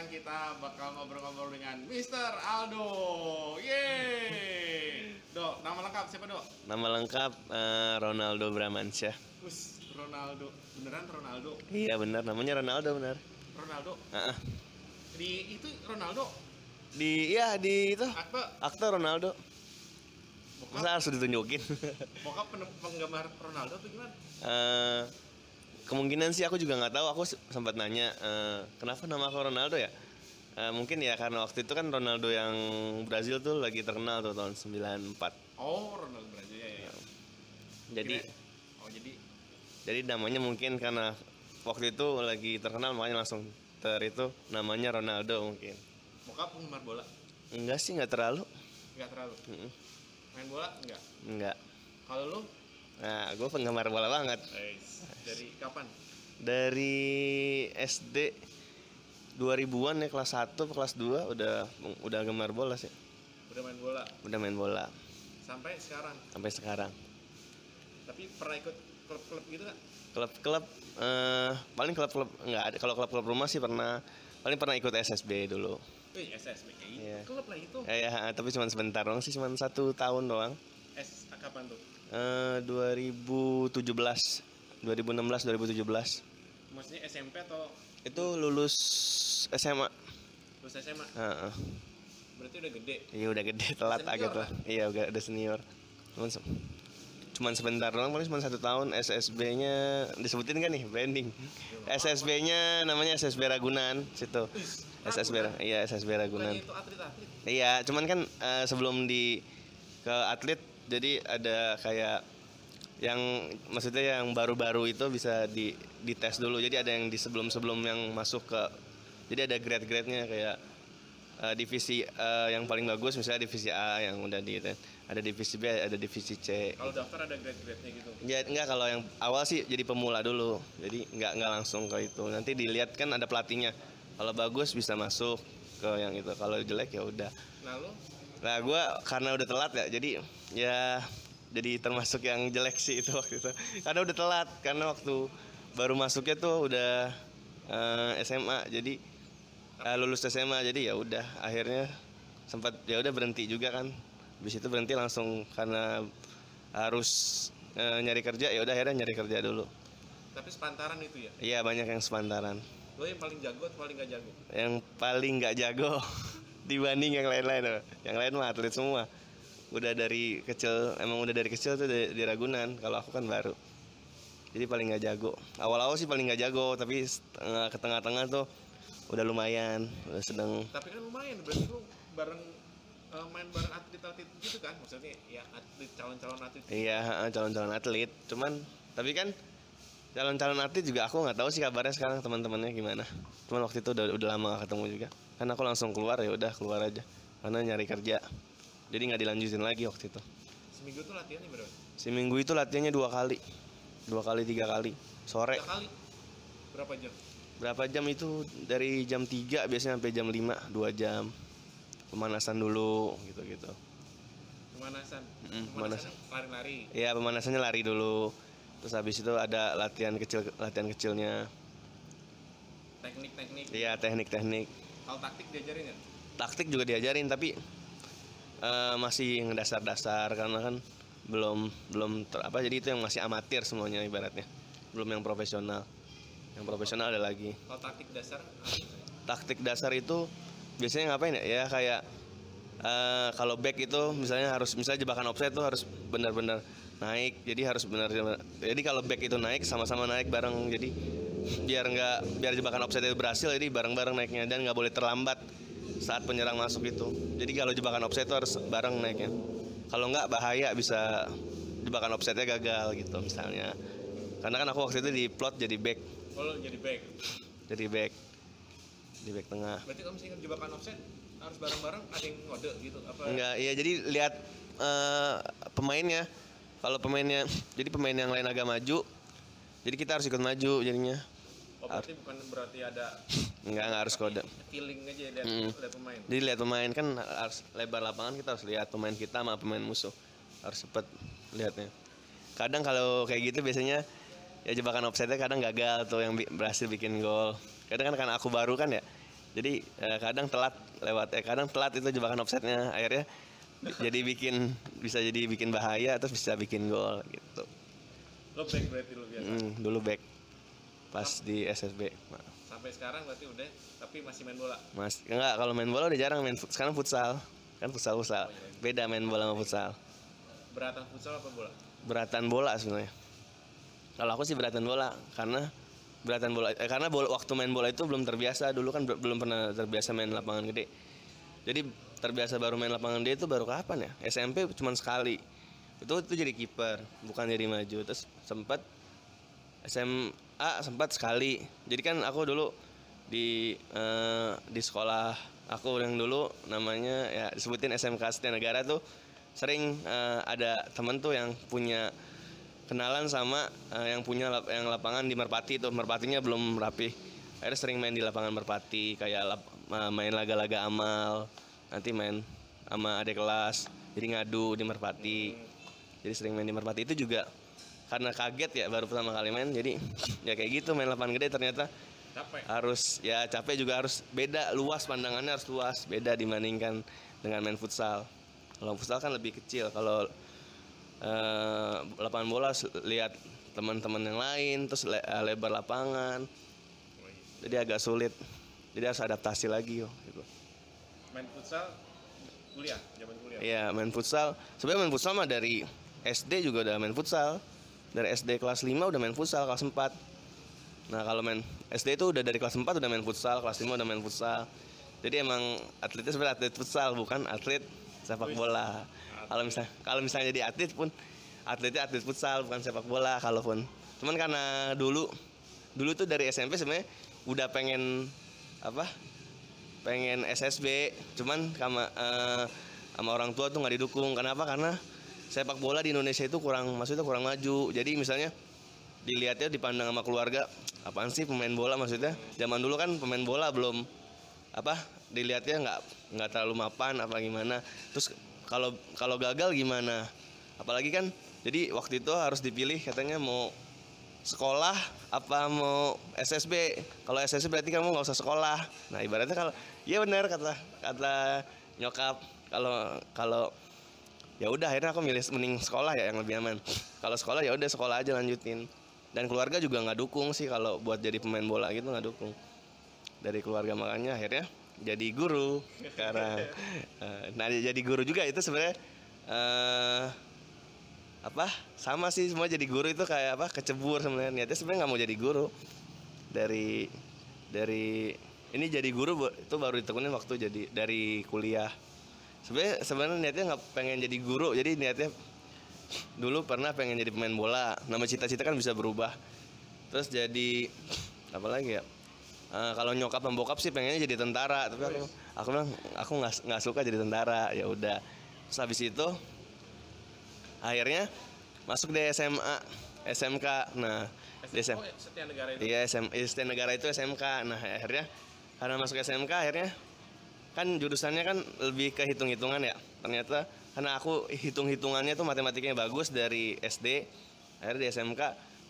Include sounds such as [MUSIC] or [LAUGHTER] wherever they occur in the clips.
sekarang kita bakal ngobrol-ngobrol dengan Mr. Aldo. Yeay. Dok, nama lengkap siapa, Dok? Nama lengkap eh, Ronaldo Bramansyah. Us, Ronaldo. Beneran Ronaldo? Iya benar, namanya Ronaldo benar. Ronaldo. Ah, ah. Di itu Ronaldo. Di ya di itu Apa? aktor Ronaldo. Bokap, Masa harus ditunjukin? [LAUGHS] bokap pen- penggemar Ronaldo tuh gimana? Eh, kemungkinan sih aku juga nggak tahu. Aku sempat nanya eh, kenapa nama aku Ronaldo ya. Eh, mungkin ya karena waktu itu kan Ronaldo yang Brazil tuh lagi terkenal tuh tahun 94. Oh, Ronaldo Brazil ya. ya. Jadi Kira- oh jadi jadi namanya mungkin karena waktu itu lagi terkenal makanya langsung ter itu namanya Ronaldo mungkin. bokap penggemar bola? Enggak sih nggak terlalu. Enggak terlalu. Mm-mm. Main bola enggak? Enggak. Kalau lu? Nah, gue penggemar bola banget. Dari kapan? Dari SD 2000-an ya kelas 1 atau kelas 2 udah udah gemar bola sih. Udah main bola Udah main bola sampai sekarang. sampai sekarang. Tapi pernah ikut klub-klub gitu nggak? Klub-klub eh paling klub-klub enggak ada. Kalau klub-klub rumah sih pernah paling pernah ikut SSB dulu. Wih, SSB kayak gitu. Iya. Klub lah itu. Ya, ya, tapi cuma sebentar doang sih, cuma satu tahun doang. S kapan tuh? Eh 2017 2016 2017 Maksudnya SMP atau? Itu lulus SMA lulus SMA? Heeh. Berarti udah gede. iya udah gede telat Senior agak tuh lah. iya udah udah senior. Cuman, se- cuman sebentar doang paling cuma satu tahun. SSB nya disebutin kan nih branding? SSB nya namanya SSB Ragunan situ. SSB iya SSB Ragunan. Bukannya itu atlet-atlet. Iya, cuman kan eh, sebelum di ke atlet jadi ada kayak yang maksudnya yang baru-baru itu bisa di dites dulu. Jadi ada yang di sebelum-sebelum yang masuk ke jadi ada grade-grade-nya kayak eh, divisi eh, yang paling bagus misalnya divisi A yang udah di ada divisi B, ada divisi C. Kalau daftar ada grade-grade-nya gitu. Ya enggak kalau yang awal sih jadi pemula dulu. Jadi enggak enggak langsung ke itu. Nanti dilihat kan ada pelatihnya. Kalau bagus bisa masuk ke yang itu. Kalau jelek ya udah. Nah Nah, gue karena udah telat ya, jadi ya jadi termasuk yang jelek sih itu [LAUGHS] waktu itu. Karena udah telat, karena waktu baru masuknya tuh udah eh, SMA, jadi eh, lulus SMA, jadi ya udah akhirnya sempat ya udah berhenti juga kan. Habis itu berhenti langsung karena harus eh, nyari kerja, ya udah akhirnya nyari kerja dulu. tapi sepantaran itu ya. Iya banyak yang sepantaran. Lo yang paling jago atau paling gak jago? yang paling nggak jago [LAUGHS] dibanding yang lain-lain loh. yang lain mah atlet semua. Udah dari kecil emang udah dari kecil tuh di, di Ragunan kalau aku kan baru. Jadi paling nggak jago. Awal-awal sih paling nggak jago tapi setengah- ke tengah-tengah tuh udah lumayan udah sedang Tapi kan lumayan berarti lu bareng eh, main bareng atlet-atlet gitu kan? Maksudnya ya atlet calon-calon atlet. iya calon-calon atlet. Cuman tapi kan calon-calon atlet juga aku nggak tahu sih kabarnya sekarang teman-temannya gimana. Cuman waktu itu udah udah lama gak ketemu juga kan aku langsung keluar ya udah keluar aja karena nyari kerja jadi nggak dilanjutin lagi waktu itu Seminggu tuh latihannya berapa? Seminggu itu latihannya dua kali, dua kali tiga kali sore. Tiga kali. Berapa jam? Berapa jam itu dari jam 3 biasanya sampai jam 5 dua jam pemanasan dulu gitu gitu. Pemanasan. Mm, Pemanasan lari-lari. Iya pemanasannya lari dulu, terus habis itu ada latihan kecil latihan kecilnya. Teknik-teknik. Iya teknik-teknik, Kalau taktik diajarin nggak? taktik juga diajarin tapi eh, masih yang dasar-dasar karena kan belum belum ter- apa jadi itu yang masih amatir semuanya ibaratnya, belum yang profesional. Yang profesional ada lagi. Kalau taktik dasar taktik dasar itu biasanya ngapain ya? Ya kayak eh, kalau back itu misalnya harus misalnya jebakan offside itu harus benar-benar naik. Jadi harus benar Jadi kalau back itu naik sama-sama naik bareng. Jadi biar nggak biar jebakan offside itu berhasil jadi bareng-bareng naiknya dan nggak boleh terlambat saat penyerang masuk itu. Jadi kalau jebakan offside itu harus bareng naiknya. Kalau nggak bahaya bisa jebakan offside-nya gagal gitu misalnya. Karena kan aku waktu itu di plot jadi back, kalau jadi back. jadi back di back tengah. Berarti kalau misalnya jebakan offset harus bareng-bareng ada yang ngode gitu apa? Enggak, iya jadi lihat eh, pemainnya. Kalau pemainnya, jadi pemain yang lain agak maju, jadi kita harus ikut maju jadinya. Oh, berarti bukan berarti ada [LAUGHS] Enggak, enggak harus kode. feeling aja lihat Mm. lihat pemain. Jadi lihat pemain kan harus lebar lapangan kita harus lihat pemain kita sama pemain musuh. Harus cepet lihatnya. Kadang kalau kayak gitu biasanya ya jebakan offside kadang gagal tuh yang bi- berhasil bikin gol. Kadang kan karena aku baru kan ya. jadi eh, kadang telat lewat eh kadang telat itu jebakan offsetnya akhirnya jadi bikin bisa jadi bikin bahaya terus bisa bikin gol gitu Lo back berarti lo biasa. Hmm, dulu back pas di SSB Sampai sekarang berarti udah, tapi masih main bola. mas enggak kalau main bola udah jarang main sekarang futsal. Kan futsal futsal beda main bola sama futsal. Beratan futsal apa bola? beratan bola sebenarnya. Kalau aku sih beratan bola karena beratan bola eh, karena bola, waktu main bola itu belum terbiasa. Dulu kan be- belum pernah terbiasa main lapangan gede. Jadi terbiasa baru main lapangan gede itu baru kapan ya? SMP cuma sekali. Itu itu jadi kiper bukan jadi maju. Terus sempat SMA sempat sekali. Jadi kan aku dulu di eh, di sekolah aku yang dulu namanya ya disebutin SMK Setia Negara tuh sering eh, ada temen tuh yang punya kenalan sama eh, yang punya lap- yang lapangan di Merpati tuh. Merpatinya belum rapi akhirnya sering main di lapangan Merpati kayak lap- ma- main laga-laga amal nanti main sama adik kelas jadi ngadu di Merpati. Jadi sering main di Merpati. Itu juga karena kaget ya baru pertama kali main jadi ya kayak gitu main lapangan gede ternyata Capek. harus ya capek juga harus beda luas pandangannya harus luas beda dibandingkan dengan main futsal kalau futsal kan lebih kecil kalau eh, lapangan bola lihat teman-teman yang lain terus le- eh, lebar lapangan jadi agak sulit jadi harus adaptasi lagi yo gitu. Main futsal kuliah, zaman kuliah. Iya main futsal sebenarnya main futsal mah dari SD juga udah main futsal dari SD kelas 5 udah main futsal kelas 4 nah kalau main SD itu udah dari kelas 4 udah main futsal kelas 5 udah main futsal. Jadi emang atletnya sebenarnya atlet futsal bukan atlet sepak bola. Kalau misalnya kalau misalnya jadi atlet pun atletnya atlet futsal bukan sepak bola kalaupun cuman karena dulu dulu tuh dari SMP sebenarnya udah pengen apa pengen SSB cuman sama eh, sama orang tua tuh nggak didukung. Kenapa? Karena sepak bola di Indonesia itu kurang maksudnya kurang maju. Jadi misalnya dilihatnya dipandang sama keluarga apaan sih pemain bola? Maksudnya zaman dulu kan pemain bola belum apa dilihatnya nggak nggak terlalu mapan apa gimana. Terus kalau kalau gagal gimana? Apalagi kan jadi waktu itu harus dipilih katanya mau sekolah apa mau SSB kalau SSB berarti kamu nggak usah sekolah. Nah ibaratnya kalau iya benar kata kata nyokap kalau kalau ya udah akhirnya aku milih mending sekolah ya yang lebih aman. Kalau sekolah ya udah sekolah aja lanjutin. Dan keluarga juga nggak dukung sih kalau buat jadi pemain bola gitu nggak dukung. Dari keluarga makanya akhirnya jadi guru. Sekarang [LAUGHS] Eh, nah jadi guru juga itu sebenarnya eh apa sama sih semua jadi guru itu kayak apa kecebur sebenarnya. Niatnya sebenarnya nggak mau jadi guru. Dari dari ini jadi guru itu baru ditekunin waktu jadi dari kuliah sebenarnya sebenarnya niatnya nggak pengen jadi guru jadi niatnya dulu pernah pengen jadi pemain bola. Nama cita-cita kan bisa berubah. Terus jadi apa lagi ya? Eh, kalau nyokap dan bokap sih pengennya jadi tentara tapi aku aku bilang aku nggak nggak suka jadi tentara. Ya udah. Terus habis itu akhirnya masuk di SMA SMK nah di SM, Oh, setia negara itu. iya SM, Istana Negara itu SMK nah akhirnya karena masuk SMK akhirnya kan jurusannya kan lebih ke hitung-hitungan ya. Ternyata karena aku hitung-hitungannya tuh matematikanya bagus dari SD akhirnya di SMK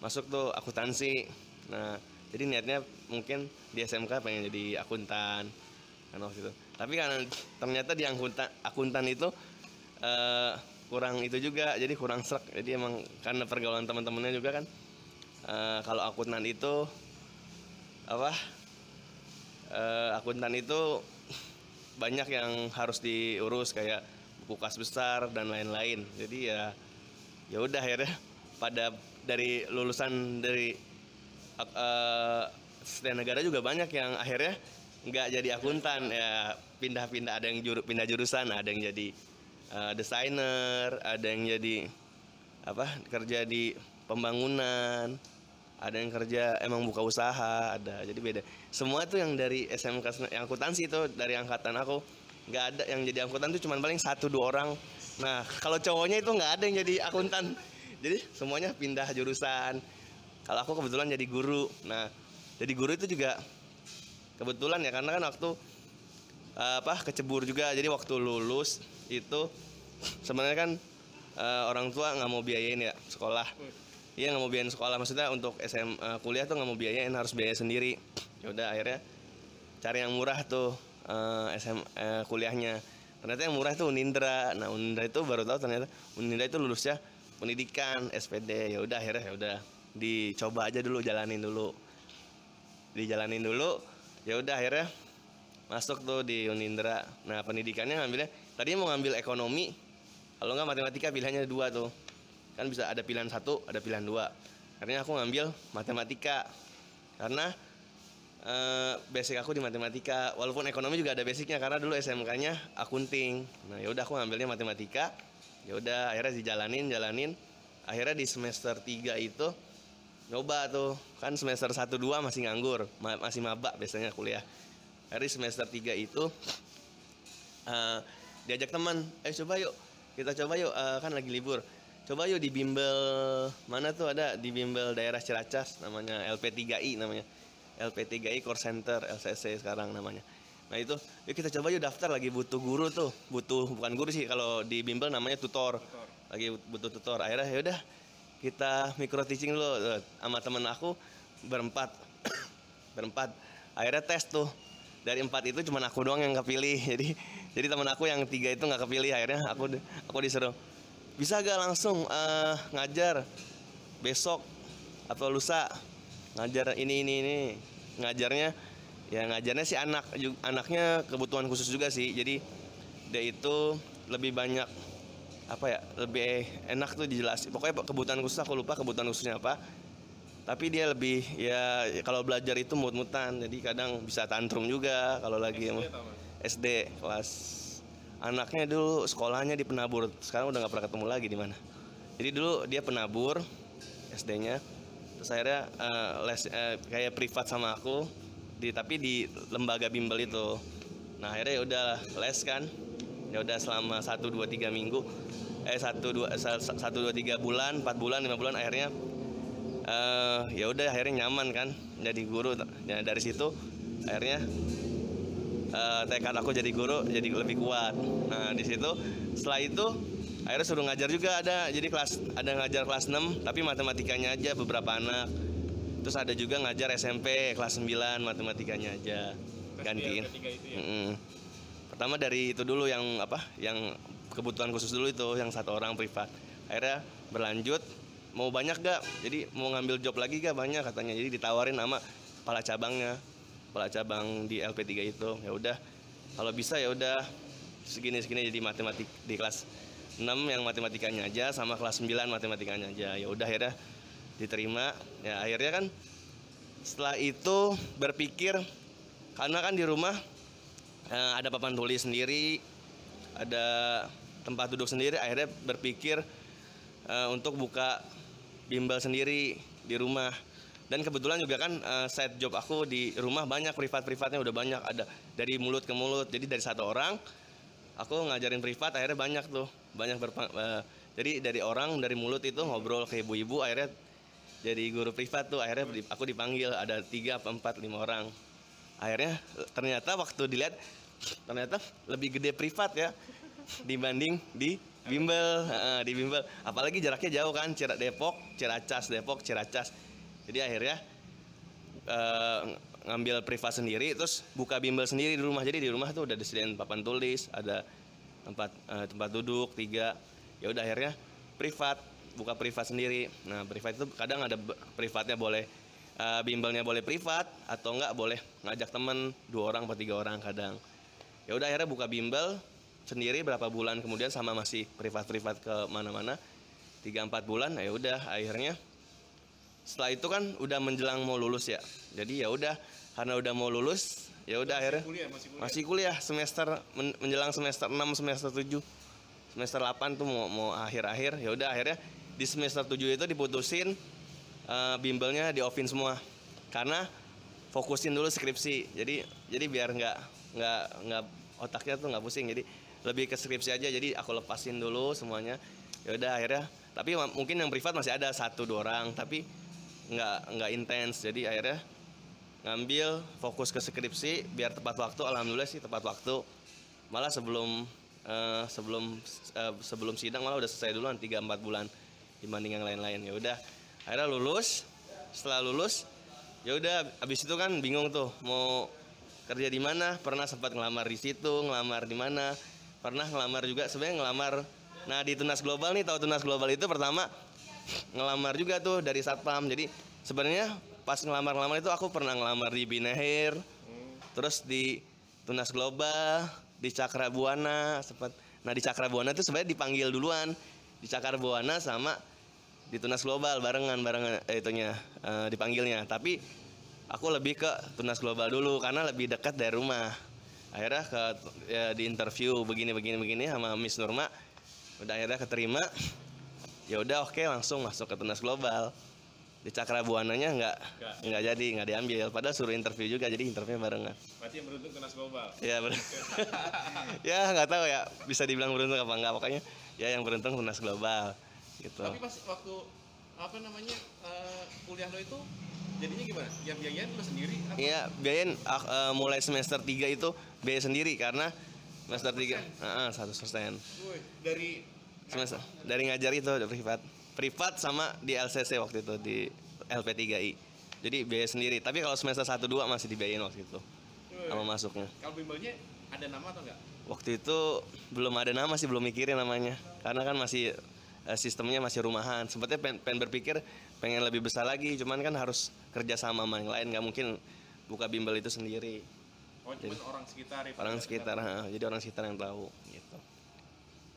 masuk tuh akuntansi. Nah jadi niatnya mungkin di SMK pengen jadi akuntan kan waktu itu. Tapi karena ternyata di akuntan akuntan itu eh, kurang itu juga jadi kurang serak. Jadi emang karena pergaulan teman-temannya juga kan eh, kalau akuntan itu apa eh, akuntan itu banyak yang harus diurus kayak buku kas besar dan lain-lain. Jadi ya ya udah akhirnya pada dari lulusan dari eh Setia negara juga banyak yang akhirnya nggak jadi akuntan. Ya pindah-pindah ada yang juru, pindah jurusan ada yang jadi eh, desainer ada yang jadi apa kerja di pembangunan ada yang kerja emang buka usaha ada. Jadi beda. Semua tuh yang dari SMK yang akuntansi itu dari angkatan aku nggak ada. Yang jadi akuntan tuh cuma paling satu dua orang. Nah kalau cowoknya itu nggak ada yang jadi akuntan. Jadi semuanya pindah jurusan. Kalau aku kebetulan jadi guru. Nah jadi guru itu juga kebetulan ya karena kan waktu eh, apa kecebur juga. Jadi waktu lulus itu sebenarnya kan eh, orang tua nggak mau biayain ya sekolah Iya nggak mau biayain sekolah. Maksudnya untuk SM eh, kuliah tuh nggak mau biayain harus biaya sendiri. Ya udah akhirnya cari yang murah tuh eh, SM eh, kuliahnya. Ternyata yang murah itu Unindra. Nah Unindra itu baru tahu ternyata Unindra itu lulusnya pendidikan SPD ya udah akhirnya ya udah dicoba aja dulu jalanin dulu. Dijalanin dulu ya udah akhirnya masuk tuh di Unindra. Nah pendidikannya ngambilnya tadinya mau ngambil ekonomi kalau nggak matematika pilihannya dua tuh kan bisa ada pilihan satu ada pilihan dua. Akhirnya aku ngambil matematika. Karena eh, basic aku di matematika. Walaupun ekonomi juga ada basicnya karena dulu SMK-nya akunting. Nah yaudah aku ngambilnya matematika. Ya udah akhirnya dijalanin jalanin. Akhirnya di semester 3 itu nyoba tuh. Kan semester 1 2 masih nganggur. Ma- masih maba biasanya kuliah. Di semester 3 itu eh, diajak teman eh coba yuk. Kita coba yuk eh, kan lagi libur coba yuk di bimbel mana tuh? Ada di bimbel daerah Ciracas namanya LP3I namanya. LP3I Core Center LCC sekarang namanya. Nah itu yuk kita coba yuk daftar lagi butuh guru tuh. Butuh bukan guru sih kalau di bimbel namanya tutor. Tutor. lagi butuh tutor. Akhirnya ya udah kita micro teaching dulu tuh, sama temen aku berempat. [COUGHS] Berempat. Akhirnya tes tuh. Dari empat itu cuma aku doang yang kepilih. Jadi jadi teman aku yang tiga itu nggak kepilih. Akhirnya aku aku disuruh bisa gak langsung eh, ngajar? Besok atau lusa ngajar ini ini ini. Ngajarnya ya ngajarnya si anak anaknya kebutuhan khusus juga sih. Jadi dia itu lebih banyak apa ya lebih enak tuh dijelasin. Pokoknya kebutuhan khusus aku lupa kebutuhan khususnya apa. Tapi dia lebih ya kalau belajar itu mut-mutan. Jadi kadang bisa tantrum juga kalau lagi SD? SD kelas anaknya dulu sekolahnya di penabur. Sekarang udah nggak pernah ketemu lagi di mana. Jadi dulu dia penabur SD-nya terus akhirnya eh, les eh, kayak privat sama aku di tapi di lembaga bimbel itu. Nah akhirnya ya udah les kan. Ya udah selama satu dua tiga minggu eh satu dua sa- sa- satu dua tiga bulan empat bulan lima bulan akhirnya eh ya udah akhirnya nyaman kan. Jadi guru ya, dari situ akhirnya eh, tekad aku jadi guru jadi lebih kuat. Nah di situ setelah itu akhirnya suruh ngajar juga ada jadi kelas ada ngajar kelas 6 tapi matematikanya aja beberapa anak. Terus ada juga ngajar SMP kelas 9 matematikanya aja gantiin. LP3 itu ya Mm-mm. Pertama dari itu dulu yang apa yang kebutuhan khusus dulu itu yang satu orang privat. Akhirnya berlanjut mau banyak gak? Jadi mau ngambil job lagi gak banyak katanya. Jadi ditawarin sama kepala cabangnya, kepala cabang di LP3 itu. Ya udah kalau bisa ya udah segini segini jadi matematik di kelas 6 yang matematikanya aja sama kelas 9 matematikanya aja. Ya udah akhirnya diterima. Ya akhirnya kan setelah itu berpikir karena kan di rumah eh, ada papan tulis sendiri, ada tempat duduk sendiri. Akhirnya berpikir eh, untuk buka bimbel sendiri di rumah. Dan kebetulan juga kan eh, side job aku di rumah banyak privat-privatnya udah banyak. Ada dari mulut ke mulut. Jadi dari satu orang aku ngajarin privat akhirnya banyak tuh. Banyak berpa- eh, jadi dari orang dari mulut itu ngobrol ke ibu-ibu akhirnya jadi guru privat tuh. Akhirnya aku dipanggil ada tiga empat lima orang. Akhirnya ternyata waktu dilihat ternyata lebih gede privat ya dibanding di bimbel. Heeh, di bimbel. Apalagi jaraknya jauh kan Cira Depok Ciracas Depok Ciracas jadi akhirnya eh, ngambil privat sendiri terus buka bimbel sendiri di rumah. Jadi di rumah tuh udah disediain papan tulis ada tempat eh, tempat duduk tiga. Ya udah akhirnya privat buka privat sendiri. Nah privat itu kadang ada privatnya boleh eh, bimbelnya boleh privat atau enggak boleh ngajak temen dua orang atau tiga orang kadang. Ya udah akhirnya buka bimbel sendiri berapa bulan kemudian sama masih privat-privat ke mana-mana. Tiga empat bulan ya udah akhirnya setelah itu kan udah menjelang mau lulus ya. Jadi ya udah karena udah mau lulus ya udah akhirnya kuliah masih kuliah. masih kuliah. Semester men- menjelang semester 6 semester 7 semester 8 tuh mau mau akhir-akhir ya udah akhirnya di semester 7 itu diputusin eh, bimbelnya di offin semua. Karena fokusin dulu skripsi. Jadi jadi biar nggak nggak nggak otaknya tuh nggak pusing. Jadi lebih ke skripsi aja. Jadi aku lepasin dulu semuanya. Ya udah akhirnya tapi mungkin yang privat masih ada satu dua orang. Tapi nggak nggak intens. Jadi akhirnya ngambil fokus ke skripsi biar tepat waktu. Alhamdulillah sih tepat waktu. Malah sebelum eh, sebelum eh, sebelum sidang malah udah selesai duluan 3 4 bulan dibanding yang lain-lain. Ya udah akhirnya lulus. Setelah lulus ya udah abis itu kan bingung tuh mau kerja di mana? Pernah sempat ngelamar di situ ngelamar di mana? Pernah ngelamar juga sebenarnya ngelamar nah di tunas global nih tahu tunas global itu pertama ngelamar juga tuh dari satpam. Jadi sebenarnya pas ngelamar-ngelamar itu aku pernah ngelamar di Binahir terus di tunas global di Cakra Buana sempat. Nah di Cakra Buana itu sebenarnya dipanggil duluan. Di Cakra Buana sama di tunas global barengan barengan eh, itunya eh, dipanggilnya. Tapi aku lebih ke tunas global dulu karena lebih dekat dari rumah. Akhirnya ke ya, di interview begini begini begini sama Miss Nurma. Udah akhirnya keterima ya udah oke langsung masuk ke tunas global di Cakra Buananya nggak Nggak. jadi nggak diambil padahal suruh interview juga jadi interview barengan Berarti yang beruntung tunas global. ya ber- [LAUGHS] ya nggak tahu ya bisa dibilang beruntung apa enggak pokoknya ya yang beruntung tunas global gitu Tapi pas waktu apa namanya eh, kuliah lo itu jadinya gimana? Yang biayain lo sendiri? Apa? Iya, biayain eh, mulai semester 3 itu biaya sendiri karena semester 3 heeh, 100%. Woi, dari Semester dari ngajar itu ada privat. Privat sama di LCC waktu itu di LP3I. Jadi biaya sendiri. Tapi kalau semester 1 2 masih dibiayain waktu itu sama masuknya. kalau bimbelnya ada nama atau enggak? Waktu itu belum ada nama sih, belum mikirin namanya. Karena kan masih eh, sistemnya masih rumahan. Sempatnya pengen, pengen berpikir pengen lebih besar lagi, cuman kan harus kerja sama sama yang lain, nggak mungkin buka bimbel itu sendiri. Oh, cuma orang sekitar ya. orang sekitar ha, jadi orang sekitar yang tahu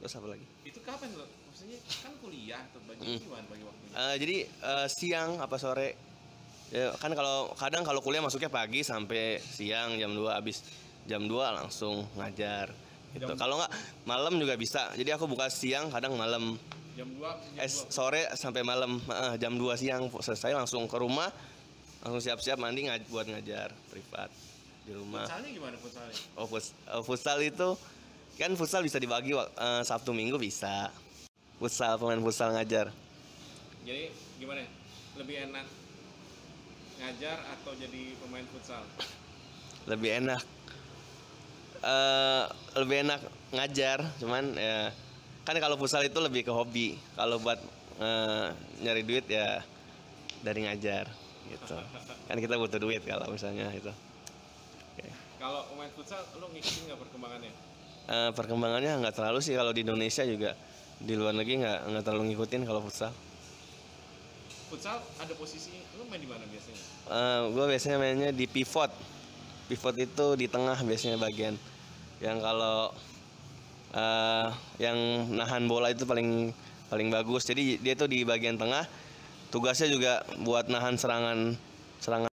terus apa lagi Itu kapan lo? Maksudnya kan kuliah tuh bagi Hmm. gimana bagi waktunya? Eh, jadi eh, siang apa sore ya, kan kalau kadang kalau kuliah masuknya pagi sampai siang jam 2 habis jam 2 langsung ngajar gitu kalau nggak malam juga bisa jadi aku buka siang kadang malam Jam 2 jam eh 2. sore sampai malam eh, jam 2 siang selesai langsung ke rumah langsung siap-siap mandi ngaj- buat ngajar privat di rumah Futsalnya gimana futsalnya? Oh, oh, futsal itu kan futsal bisa dibagi eh, Sabtu Minggu bisa. Futsal pemain futsal ngajar. Jadi gimana? Lebih enak ngajar atau jadi pemain futsal? Lebih enak eh lebih enak ngajar, cuman ya kan kalau futsal itu lebih ke hobi. Kalau buat eh, nyari duit ya dari ngajar gitu. [LAUGHS] Kan kita butuh duit kalau misalnya itu. Oke. Kalau pemain futsal lo ngikutin nggak perkembangannya? Eh, perkembangannya nggak terlalu sih kalau di Indonesia juga di luar negeri nggak nggak terlalu ngikutin kalau futsal. Futsal ada posisi lo main di mana biasanya? gue biasanya mainnya di pivot. Pivot itu di tengah biasanya bagian. Yang kalau eh, yang nahan bola itu paling paling bagus. Jadi dia tuh di bagian tengah. Tugasnya juga buat nahan serangan serangan